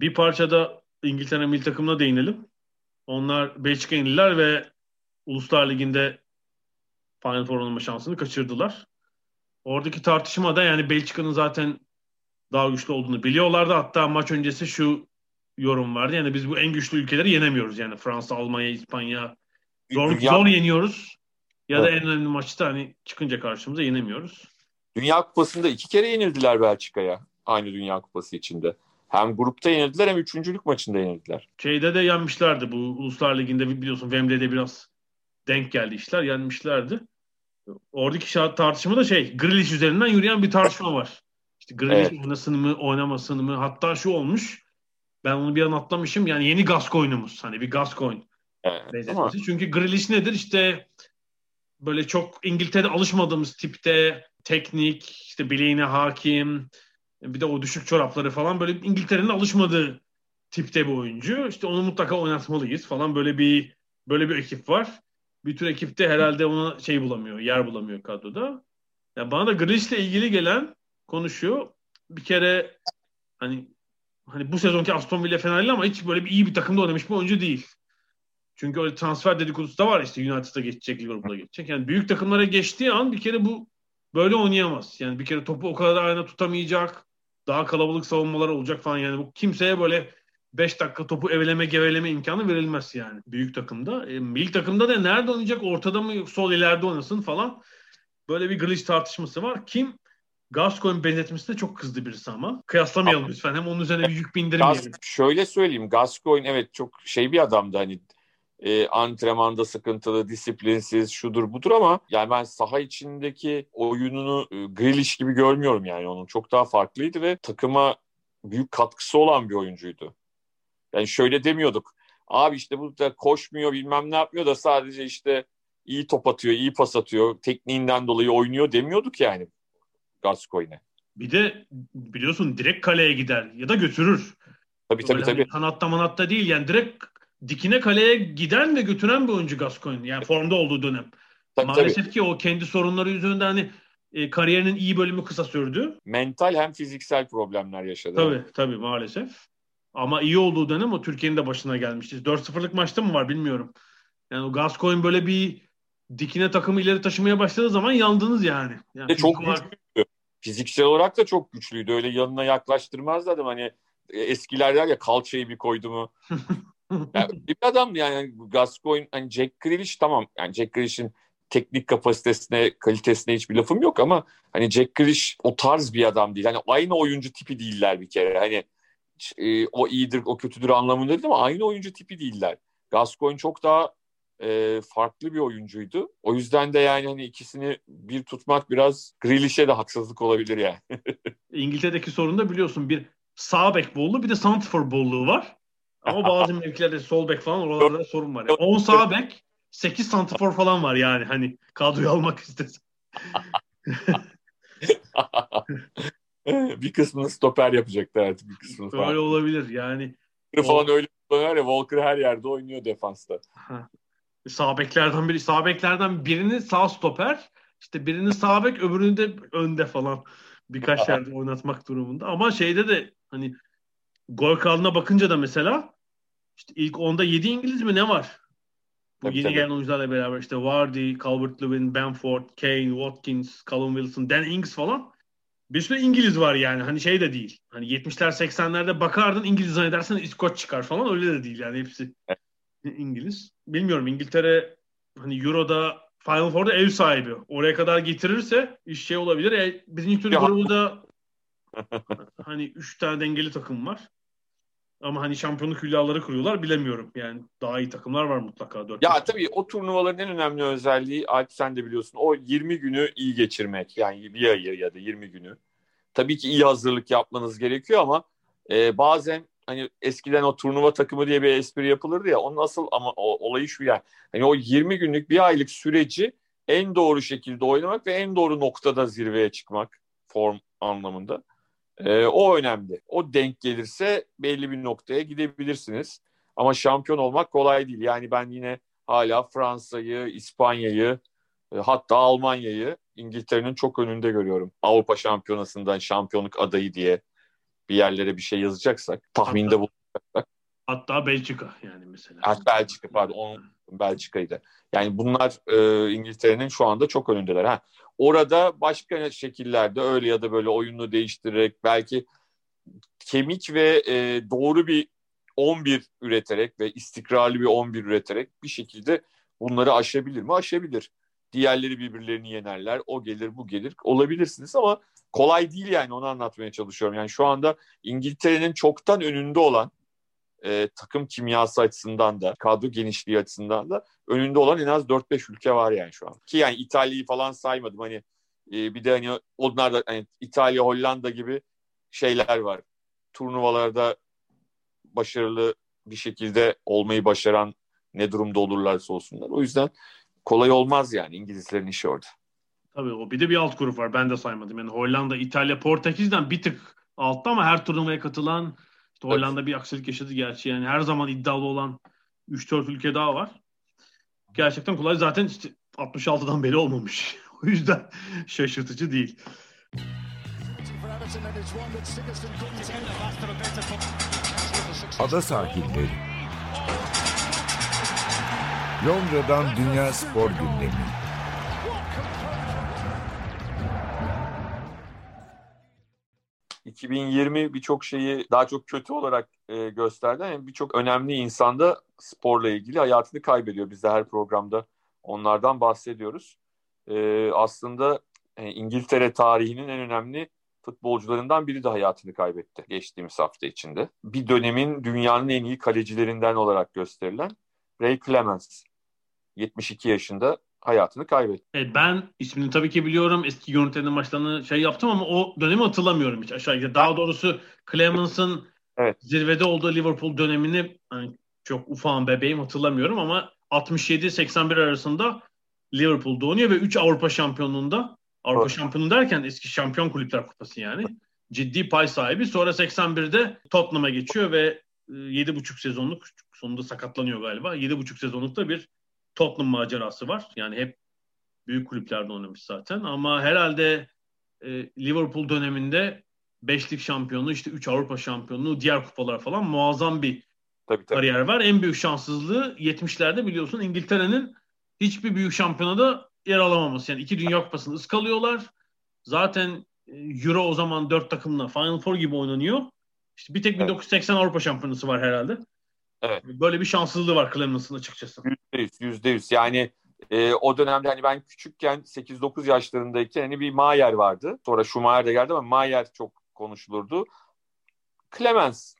Bir parçada İngiltere milli takımına değinelim. Onlar Belçika yenildiler ve Uluslar Ligi'nde Final Four olma şansını kaçırdılar. Oradaki tartışma da yani Belçika'nın zaten daha güçlü olduğunu biliyorlardı. Hatta maç öncesi şu yorum vardı. Yani biz bu en güçlü ülkeleri yenemiyoruz. Yani Fransa, Almanya, İspanya zor, zor yeniyoruz. Ya da en önemli maçta hani çıkınca karşımıza yenemiyoruz. Dünya Kupası'nda iki kere yenildiler Belçika'ya. Aynı Dünya Kupası içinde. Hem grupta yenildiler hem üçüncülük maçında yenildiler. Şeyde de yenmişlerdi bu Uluslar Ligi'nde biliyorsun Wembley'de biraz denk geldi işler yenmişlerdi. Oradaki şart tartışma da şey Grealish üzerinden yürüyen bir tartışma var. İşte Grealish evet. oynasın mı oynamasın mı hatta şu olmuş ben onu bir an atlamışım yani yeni Gascoigne'umuz hani bir Gascoigne evet, ama... Çünkü Grealish nedir işte böyle çok İngiltere'de alışmadığımız tipte teknik işte bileğine hakim bir de o düşük çorapları falan böyle İngiltere'nin alışmadığı tipte bir oyuncu. İşte onu mutlaka oynatmalıyız falan böyle bir böyle bir ekip var. Bir tür ekipte herhalde ona şey bulamıyor, yer bulamıyor kadroda. Yani bana da Grealish'le ilgili gelen konuşuyor. Bir kere hani hani bu sezonki Aston Villa Fenerli ama hiç böyle bir iyi bir takımda oynamış bir oyuncu değil. Çünkü öyle transfer dedikodusu da var işte United'a geçecek, Liverpool'a geçecek. Yani büyük takımlara geçtiği an bir kere bu böyle oynayamaz. Yani bir kere topu o kadar ayna tutamayacak daha kalabalık savunmalar olacak falan yani bu kimseye böyle 5 dakika topu eveleme geveleme imkanı verilmez yani büyük takımda. E, milli takımda da nerede oynayacak ortada mı sol ileride oynasın falan. Böyle bir glitch tartışması var. Kim Gascoigne benzetmesine çok kızdı birisi ama. Kıyaslamayalım ama, lütfen. Hem onun üzerine bir yük bindirmeyelim. Şöyle söyleyeyim. Gascoigne evet çok şey bir adamdı. Hani e, antrenmanda sıkıntılı, disiplinsiz, şudur budur ama yani ben saha içindeki oyununu e, Grealish gibi görmüyorum yani onun. Çok daha farklıydı ve takıma büyük katkısı olan bir oyuncuydu. Yani şöyle demiyorduk. Abi işte bu da koşmuyor bilmem ne yapmıyor da sadece işte iyi top atıyor, iyi pas atıyor, tekniğinden dolayı oynuyor demiyorduk yani Gascoigne. Bir de biliyorsun direkt kaleye gider ya da götürür. Tabii tabii Öyle tabii. Hani kanatta manatta değil yani direkt dikine kaleye giden ve götüren bir oyuncu Gascoigne. Yani formda olduğu dönem. Tabii, Maalesef tabii. ki o kendi sorunları yüzünden hani e, kariyerinin iyi bölümü kısa sürdü. Mental hem fiziksel problemler yaşadı. Tabii tabii maalesef. Ama iyi olduğu dönem o Türkiye'nin de başına gelmişti. 4-0'lık maçta mı var bilmiyorum. Yani o Gascoigne böyle bir dikine takımı ileri taşımaya başladığı zaman yandınız yani. yani çok olarak... güçlüydü. Fiziksel olarak da çok güçlüydü. Öyle yanına yaklaştırmazdı adam. Hani e, eskiler der ya kalçayı bir koydu mu yani bir adam yani Gascoigne hani Jack Grealish tamam yani Jack Grealish'in teknik kapasitesine, kalitesine hiçbir lafım yok ama hani Jack Grealish o tarz bir adam değil. Hani aynı oyuncu tipi değiller bir kere. Hani e, o iyidir, o kötüdür anlamında değil ama aynı oyuncu tipi değiller. Gascoigne çok daha e, farklı bir oyuncuydu. O yüzden de yani hani ikisini bir tutmak biraz Grealish'e de haksızlık olabilir yani. İngiltere'deki sorun da biliyorsun bir sağ bek bolluğu bir de santrfor bolluğu var. Ama bazı mevkilerde sol bek falan oralarda sorun var. Yani 10 sağ bek 8 santifor falan var yani hani kadroyu almak istesin. bir kısmını stoper yapacaktı artık bir kısmını falan. Öyle olabilir yani. Falan o... öyle kullanıyor ya Walker her yerde oynuyor defansta. sağ beklerden biri sağ beklerden birini sağ stoper işte birini sağ bek öbürünü de önde falan birkaç yerde oynatmak durumunda. Ama şeyde de hani gol kralına bakınca da mesela işte ilk onda 7 İngiliz mi ne var? Bu tabii, yeni tabii. gelen oyuncularla beraber işte Vardy, Calvert-Lewin, Bamford, Kane, Watkins, Callum Wilson, Dan Ings falan. Bir sürü İngiliz var yani. Hani şey de değil. Hani 70'ler 80'lerde bakardın İngiliz zannedersen İskoç çıkar falan. Öyle de değil yani hepsi İngiliz. Bilmiyorum İngiltere hani Euro'da Final Four'da ev sahibi. Oraya kadar getirirse iş şey olabilir. E, birinci tur grubu da hani 3 tane dengeli takım var. Ama hani şampiyonluk hülyaları kuruyorlar bilemiyorum. Yani daha iyi takımlar var mutlaka. 4 ya tabii o turnuvaların en önemli özelliği Alp sen de biliyorsun. O 20 günü iyi geçirmek. Yani bir ayı ya da 20 günü. Tabii ki iyi hazırlık yapmanız gerekiyor ama e, bazen hani eskiden o turnuva takımı diye bir espri yapılırdı ya. Onun asıl ama o, olayı şu yani. Hani o 20 günlük bir aylık süreci en doğru şekilde oynamak ve en doğru noktada zirveye çıkmak form anlamında. E, o önemli. O denk gelirse belli bir noktaya gidebilirsiniz. Ama şampiyon olmak kolay değil. Yani ben yine hala Fransa'yı, İspanya'yı, e, hatta Almanya'yı İngiltere'nin çok önünde görüyorum. Avrupa Şampiyonası'ndan şampiyonluk adayı diye bir yerlere bir şey yazacaksak, tahminde bulunacaksak. Hatta Belçika yani mesela. Hatta Belçika pardon. Onun Belçika'ydı. Yani bunlar e, İngiltere'nin şu anda çok önündeler. Ha, orada başka şekillerde öyle ya da böyle oyunu değiştirerek belki kemik ve e, doğru bir 11 üreterek ve istikrarlı bir 11 üreterek bir şekilde bunları aşabilir mi? Aşabilir. Diğerleri birbirlerini yenerler. O gelir bu gelir. Olabilirsiniz ama kolay değil yani onu anlatmaya çalışıyorum. Yani şu anda İngiltere'nin çoktan önünde olan e, takım kimyası açısından da kadro genişliği açısından da önünde olan en az 4-5 ülke var yani şu an. Ki yani İtalya'yı falan saymadım hani e, bir de hani onlar da hani İtalya, Hollanda gibi şeyler var. Turnuvalarda başarılı bir şekilde olmayı başaran ne durumda olurlarsa olsunlar. O yüzden kolay olmaz yani İngilizlerin işi orada. Tabii o bir de bir alt grup var. Ben de saymadım. Yani Hollanda, İtalya, Portekiz'den bir tık altta ama her turnuvaya katılan işte Hollanda bir aksilik yaşadı gerçi. Yani her zaman iddialı olan 3-4 ülke daha var. Gerçekten kolay. Zaten işte 66'dan beri olmamış. o yüzden şaşırtıcı değil. Ada sahilleri. Londra'dan Dünya Spor Gündemi. ...2020 birçok şeyi daha çok kötü olarak e, gösterdi. Yani birçok önemli insanda sporla ilgili hayatını kaybediyor. Biz de her programda onlardan bahsediyoruz. E, aslında e, İngiltere tarihinin en önemli futbolcularından biri de hayatını kaybetti geçtiğimiz hafta içinde. Bir dönemin dünyanın en iyi kalecilerinden olarak gösterilen Ray Clemens 72 yaşında hayatını kaybetti. Evet, ben ismini tabii ki biliyorum. Eski yönetmenin maçlarını şey yaptım ama o dönemi hatırlamıyorum hiç aşağı yukarı. Daha doğrusu Clemens'ın evet. zirvede olduğu Liverpool dönemini hani çok ufağım bebeğim hatırlamıyorum ama 67-81 arasında Liverpool'da oynuyor ve 3 Avrupa şampiyonluğunda Avrupa evet. şampiyonu derken eski şampiyon kulüpler kupası yani. Ciddi pay sahibi. Sonra 81'de Tottenham'a geçiyor ve 7,5 e, sezonluk sonunda sakatlanıyor galiba. 7,5 sezonlukta bir Tottenham macerası var. Yani hep büyük kulüplerde oynamış zaten. Ama herhalde e, Liverpool döneminde beşlik şampiyonluğu, işte 3 Avrupa şampiyonluğu, diğer kupalar falan muazzam bir tabii, tabii. kariyer var. En büyük şanssızlığı 70'lerde biliyorsun İngiltere'nin hiçbir büyük şampiyonada yer alamaması. Yani iki Dünya Kupası'nı ıskalıyorlar. Zaten e, Euro o zaman dört takımla Final Four gibi oynanıyor. İşte bir tek evet. 1980 Avrupa Şampiyonası var herhalde. Evet. Böyle bir şanssızlığı var Clemens'ın açıkçası. Yüzde yüz, yüzde yüz. Yani e, o dönemde hani ben küçükken 8-9 yaşlarındayken hani bir Mayer vardı. Sonra Schumacher de geldi ama Mayer çok konuşulurdu. Clemens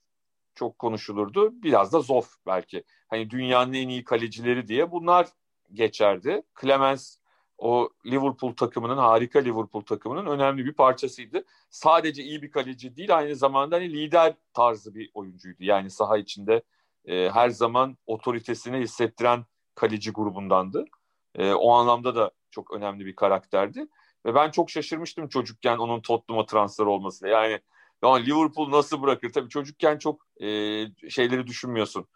çok konuşulurdu. Biraz da Zoff belki. Hani dünyanın en iyi kalecileri diye bunlar geçerdi. Clemens o Liverpool takımının harika Liverpool takımının önemli bir parçasıydı. Sadece iyi bir kaleci değil aynı zamanda hani lider tarzı bir oyuncuydu. Yani saha içinde e, her zaman otoritesini hissettiren kaleci grubundandı. E, o anlamda da çok önemli bir karakterdi. Ve ben çok şaşırmıştım çocukken onun Tottenham'a transfer olmasına. Yani ya Liverpool nasıl bırakır? Tabii çocukken çok e, şeyleri düşünmüyorsun.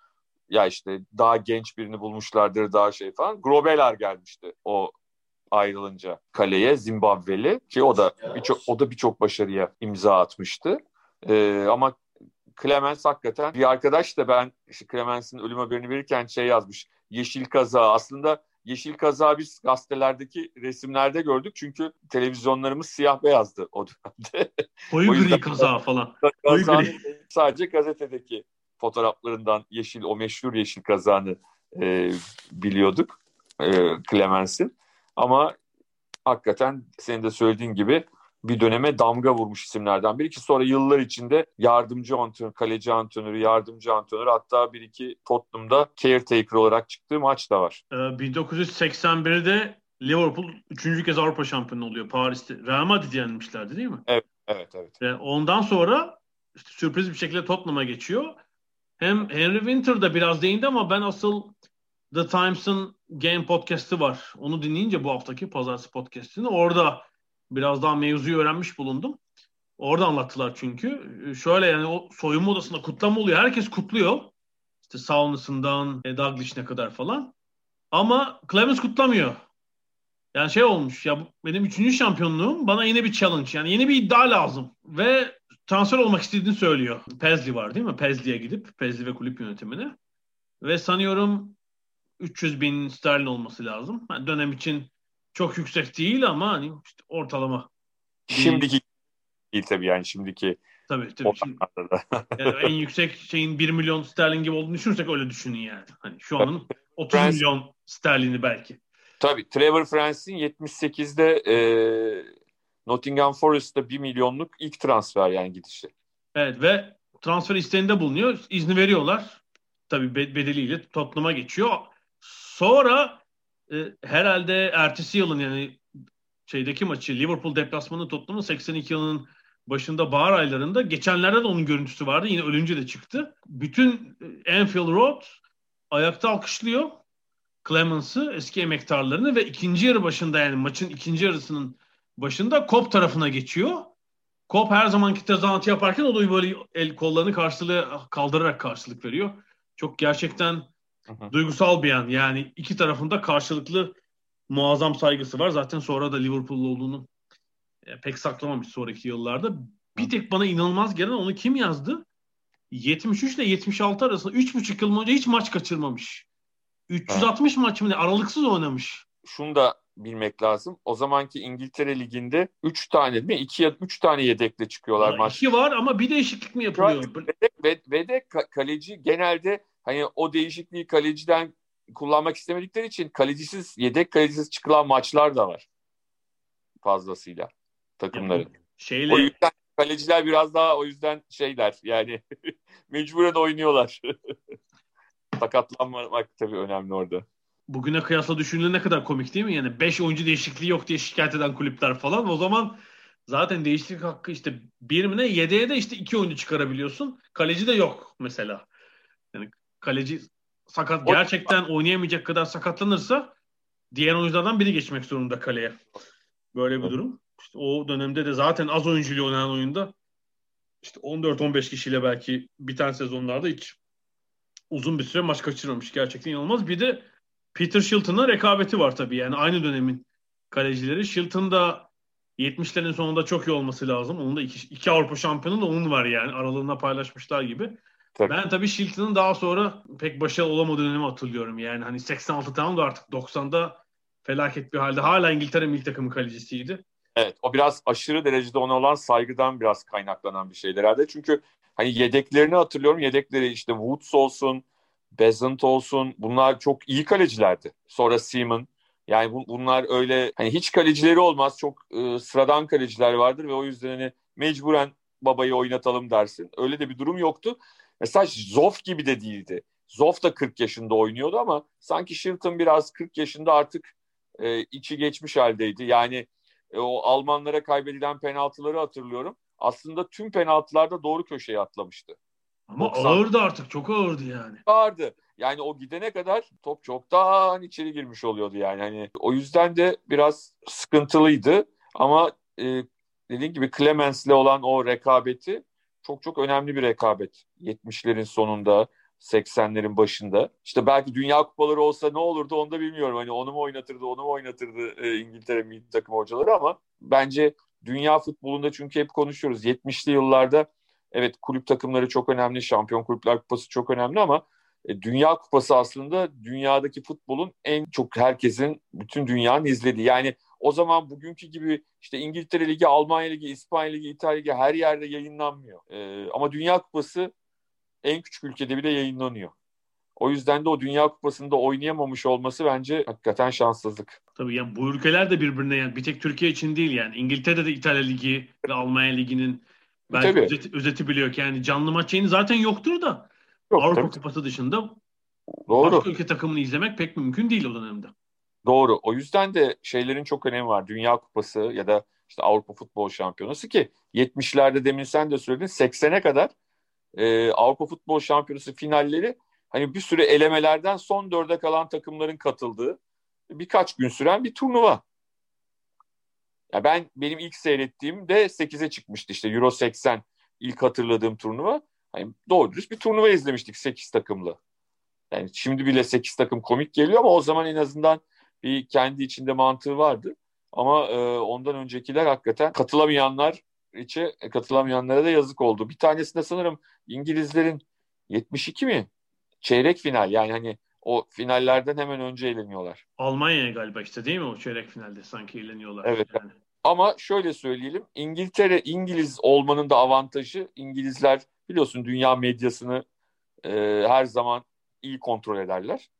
Ya işte daha genç birini bulmuşlardır daha şey falan. Grobelar gelmişti o ayrılınca kaleye Zimbabweli ki o da birçok o da birçok başarıya imza atmıştı. Ee, ama Clemens hakikaten bir arkadaş da ben işte Clemens'in ölüm haberini verirken şey yazmış. Yeşil kaza aslında yeşil kaza biz gazetelerdeki resimlerde gördük çünkü televizyonlarımız siyah beyazdı o dönemde. Koyu gri kaza falan. Gri. Sadece gazetedeki fotoğraflarından yeşil o meşhur yeşil kazanı e, biliyorduk e, Clemens'in. Ama hakikaten senin de söylediğin gibi bir döneme damga vurmuş isimlerden biri ki sonra yıllar içinde yardımcı antrenör, kaleci antrenörü, yardımcı antrenör hatta bir iki Tottenham'da caretaker olarak çıktığı maç da var. Ee, 1981'de Liverpool üçüncü kez Avrupa şampiyonu oluyor Paris'te. Real Madrid yenilmişlerdi değil mi? Evet, evet, evet. Ve ondan sonra işte sürpriz bir şekilde Tottenham'a geçiyor. Hem Henry Winter da biraz değindi ama ben asıl The Times'ın Game Podcast'ı var. Onu dinleyince bu haftaki pazartesi podcast'ini orada biraz daha mevzuyu öğrenmiş bulundum. Orada anlattılar çünkü. Şöyle yani o soyunma odasında kutlama oluyor. Herkes kutluyor. İşte saunasından e, Douglas'ine kadar falan. Ama Clemens kutlamıyor. Yani şey olmuş ya benim üçüncü şampiyonluğum bana yine bir challenge yani yeni bir iddia lazım. Ve transfer olmak istediğini söylüyor. Pezli var değil mi? Pezli'ye gidip Pezli ve kulüp yönetimine. Ve sanıyorum 300 bin sterlin olması lazım. Yani dönem için çok yüksek değil ama hani işte ortalama. Şimdiki değil tabii yani şimdiki Tabii tabii. Şimdi, yani en yüksek şeyin 1 milyon sterlin gibi olduğunu düşünürsek öyle düşünün yani. Hani şu anın 30 milyon sterlini belki. Tabii Trevor Francis'in 78'de e, Nottingham Forest'ta 1 milyonluk ilk transfer yani gidişi. Evet ve transfer isteğinde bulunuyor. İzni veriyorlar. Tabii bedeliyle Tottenham'a geçiyor. Sonra e, herhalde ertesi yılın yani şeydeki maçı Liverpool deplasmanı Tottenham'ın 82 yılının başında bahar aylarında geçenlerde de onun görüntüsü vardı. Yine ölünce de çıktı. Bütün e, Anfield Road ayakta alkışlıyor Clemens'ı, eski emektarlarını ve ikinci yarı başında yani maçın ikinci yarısının başında Kop tarafına geçiyor. Kop her zamanki tezahüratı yaparken o da böyle el kollarını karşılığı kaldırarak karşılık veriyor. Çok gerçekten hı hı. duygusal bir an. Yani iki tarafında karşılıklı muazzam saygısı var. Zaten sonra da Liverpool'lu olduğunu e, pek saklamamış sonraki yıllarda. Bir tek bana inanılmaz gelen onu kim yazdı? 73 ile 76 arasında 3,5 yıl önce hiç maç kaçırmamış. 360 ha. maç mı ne? Aralıksız oynamış. Şunu da bilmek lazım. O zamanki İngiltere Ligi'nde 3 tane değil mi? 2 ya 3 tane yedekle çıkıyorlar maç. 2 var ama bir değişiklik mi yapılıyor? Ve de, ve de kaleci genelde hani o değişikliği kaleciden kullanmak istemedikleri için kalecisiz, yedek kalecisiz çıkılan maçlar da var. Fazlasıyla takımların. Yani şeyle... O yüzden kaleciler biraz daha o yüzden şeyler yani mecburen oynuyorlar. Sakatlanmamak tabii önemli orada. Bugüne kıyasla düşündüğünde ne kadar komik değil mi? Yani 5 oyuncu değişikliği yok diye şikayet eden kulüpler falan. O zaman zaten değişiklik hakkı işte bir mi ne? Yedeğe de işte iki oyuncu çıkarabiliyorsun. Kaleci de yok mesela. Kaleci sakat gerçekten oynayamayacak kadar sakatlanırsa diğer oyunculardan biri geçmek zorunda kaleye. Böyle bir durum. İşte o dönemde de zaten az oyuncuyla oynanan oyunda işte 14-15 kişiyle belki biten sezonlarda hiç uzun bir süre maç kaçırmamış. Gerçekten inanılmaz. Bir de Peter Shilton'la rekabeti var tabii. Yani aynı dönemin kalecileri. Shilton da 70'lerin sonunda çok iyi olması lazım. Onun da iki, iki Avrupa şampiyonu da onun var yani. Aralığında paylaşmışlar gibi. Tabii. Ben tabii Shilton'ın daha sonra pek başarılı olamadığı dönemi hatırlıyorum. Yani hani 86 tamam da artık 90'da felaket bir halde. Hala İngiltere milli takımı kalecisiydi. Evet o biraz aşırı derecede ona olan saygıdan biraz kaynaklanan bir şeyler herhalde. Çünkü hani yedeklerini hatırlıyorum. Yedekleri işte Woods olsun, Bezant olsun bunlar çok iyi kalecilerdi. Sonra Seaman. Yani bu, bunlar öyle hani hiç kalecileri olmaz. Çok e, sıradan kaleciler vardır ve o yüzden hani mecburen babayı oynatalım dersin. Öyle de bir durum yoktu. Mesela Zoff gibi de değildi. Zoff da 40 yaşında oynuyordu ama sanki Shilton biraz 40 yaşında artık e, içi geçmiş haldeydi. Yani e, o Almanlara kaybedilen penaltıları hatırlıyorum. Aslında tüm penaltılarda doğru köşeye atlamıştı. Ama 90. ağırdı artık. Çok ağırdı yani. Ağırdı. Yani o gidene kadar top çoktan içeri girmiş oluyordu yani. Hani o yüzden de biraz sıkıntılıydı. Ama e, dediğim gibi Clemens'le olan o rekabeti çok çok önemli bir rekabet. 70'lerin sonunda 80'lerin başında. İşte belki Dünya Kupaları olsa ne olurdu onu da bilmiyorum. Hani onu mu oynatırdı, onu mu oynatırdı e, İngiltere milli takım hocaları ama bence dünya futbolunda çünkü hep konuşuyoruz. 70'li yıllarda evet kulüp takımları çok önemli, Şampiyon Kulüpler Kupası çok önemli ama e, Dünya Kupası aslında dünyadaki futbolun en çok herkesin, bütün dünyanın izlediği. Yani o zaman bugünkü gibi işte İngiltere Ligi, Almanya Ligi, İspanya Ligi, İtalya Ligi her yerde yayınlanmıyor. Ee, ama Dünya Kupası en küçük ülkede bile yayınlanıyor. O yüzden de o Dünya Kupası'nda oynayamamış olması bence hakikaten şanssızlık. Tabii yani bu ülkeler de birbirine yani bir tek Türkiye için değil yani. İngiltere'de de İtalya Ligi ve Almanya Ligi'nin belki özeti, özeti biliyor ki yani canlı maç yayını zaten yoktur da Yok, Avrupa tabii. Kupası dışında Doğru. başka ülke takımını izlemek pek mümkün değil o dönemde. Doğru. O yüzden de şeylerin çok önemi var. Dünya Kupası ya da işte Avrupa Futbol Şampiyonası ki 70'lerde demin sen de söyledin 80'e kadar e, Avrupa Futbol Şampiyonası finalleri hani bir süre elemelerden son dörde kalan takımların katıldığı birkaç gün süren bir turnuva. Ya ben benim ilk seyrettiğimde 8'e çıkmıştı işte Euro 80 ilk hatırladığım turnuva. Hani doğru dürüst bir turnuva izlemiştik 8 takımlı. Yani şimdi bile 8 takım komik geliyor ama o zaman en azından bir kendi içinde mantığı vardı. Ama e, ondan öncekiler hakikaten katılamayanlar içe katılamayanlara da yazık oldu. Bir tanesinde sanırım İngilizlerin 72 mi? Çeyrek final yani hani o finallerden hemen önce eğleniyorlar. Almanya'ya galiba işte değil mi o çeyrek finalde sanki eğleniyorlar. Evet. Yani. Ama şöyle söyleyelim İngiltere İngiliz olmanın da avantajı İngilizler biliyorsun dünya medyasını e, her zaman iyi kontrol ederler.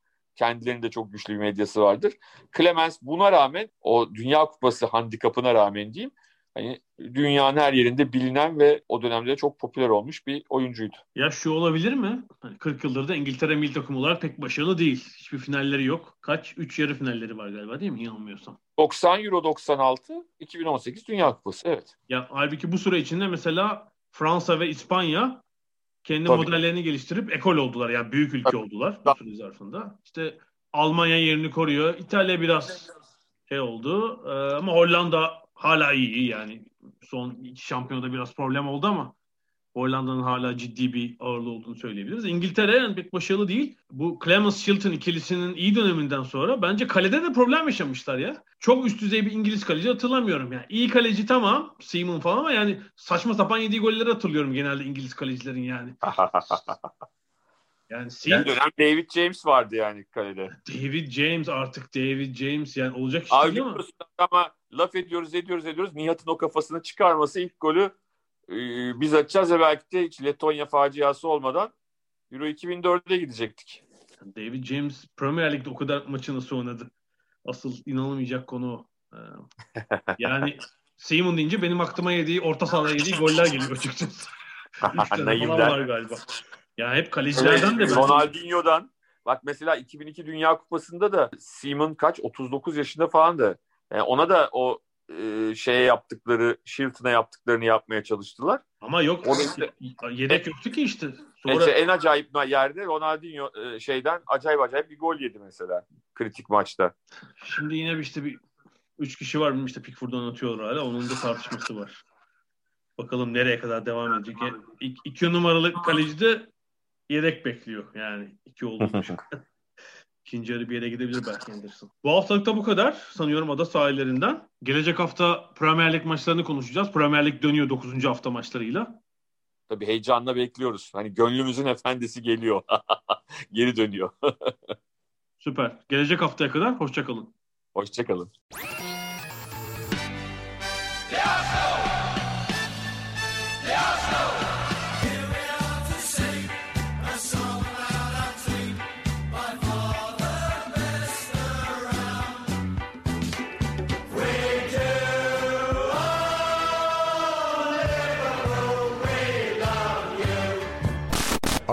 Kendilerinde çok güçlü bir medyası vardır. Clemens buna rağmen o Dünya Kupası handikapına rağmen diyeyim hani dünyanın her yerinde bilinen ve o dönemde çok popüler olmuş bir oyuncuydu. Ya şu olabilir mi? Hani 40 yıldır da İngiltere milli takımı olarak pek başarılı değil. Hiçbir finalleri yok. Kaç? 3 yarı finalleri var galiba değil mi? Yanılmıyorsam. 90 Euro 96, 2018 Dünya Kupası. Evet. Ya halbuki bu süre içinde mesela Fransa ve İspanya kendi Tabii. modellerini geliştirip ekol oldular. Yani büyük ülke Tabii. oldular bu süre zarfında. İşte Almanya yerini koruyor. İtalya biraz şey oldu. Ee, ama Hollanda hala iyi yani. Son iki şampiyonada biraz problem oldu ama Hollanda'nın hala ciddi bir ağırlığı olduğunu söyleyebiliriz. İngiltere yani pek başarılı değil. Bu Clemens Shilton ikilisinin iyi döneminden sonra bence kalede de problem yaşamışlar ya. Çok üst düzey bir İngiliz kaleci hatırlamıyorum yani. İyi kaleci tamam, Seaman falan ama yani saçma sapan yediği golleri hatırlıyorum genelde İngiliz kalecilerin yani. Yani bir Seaman, dönem David James vardı yani kalede. David James artık David James yani olacak iş değil ama. ama laf ediyoruz ediyoruz ediyoruz. Nihat'ın o kafasını çıkarması ilk golü e, biz atacağız ve belki de hiç Letonya faciası olmadan Euro 2004'e gidecektik. David James Premier Lig'de o kadar maçı nasıl oynadı? Asıl inanılmayacak konu o. Ee, Yani Seaman deyince benim aklıma yediği orta sahada yediği goller geliyor açıkçası. Üç tane falan var galiba. Ya hep kalecilerden de ben- Ronaldinho'dan bak mesela 2002 Dünya Kupası'nda da Seaman kaç 39 yaşında falan da yani ona da o e, şeye yaptıkları Shilton'a yaptıklarını yapmaya çalıştılar. Ama yok O da işte- yedek yoktu ki işte. Sonra İşte en acayip yerde Ronaldinho e, şeyden acayip acayip bir gol yedi mesela kritik maçta. şimdi yine bir işte bir üç kişi var işte Pickford'dan atıyorlar hala. Onun da tartışması var. Bakalım nereye kadar devam edecek. Yani İk, iki numaralı kaleci de yedek bekliyor yani. iki için. İkinci yarı bir yere gidebilir belki Anderson. Bu haftalıkta bu kadar. Sanıyorum ada sahillerinden. Gelecek hafta Premier Lig maçlarını konuşacağız. Premier Lig dönüyor 9. hafta maçlarıyla. Tabii heyecanla bekliyoruz. Hani gönlümüzün efendisi geliyor. Geri dönüyor. Süper. Gelecek haftaya kadar hoşçakalın. Hoşçakalın.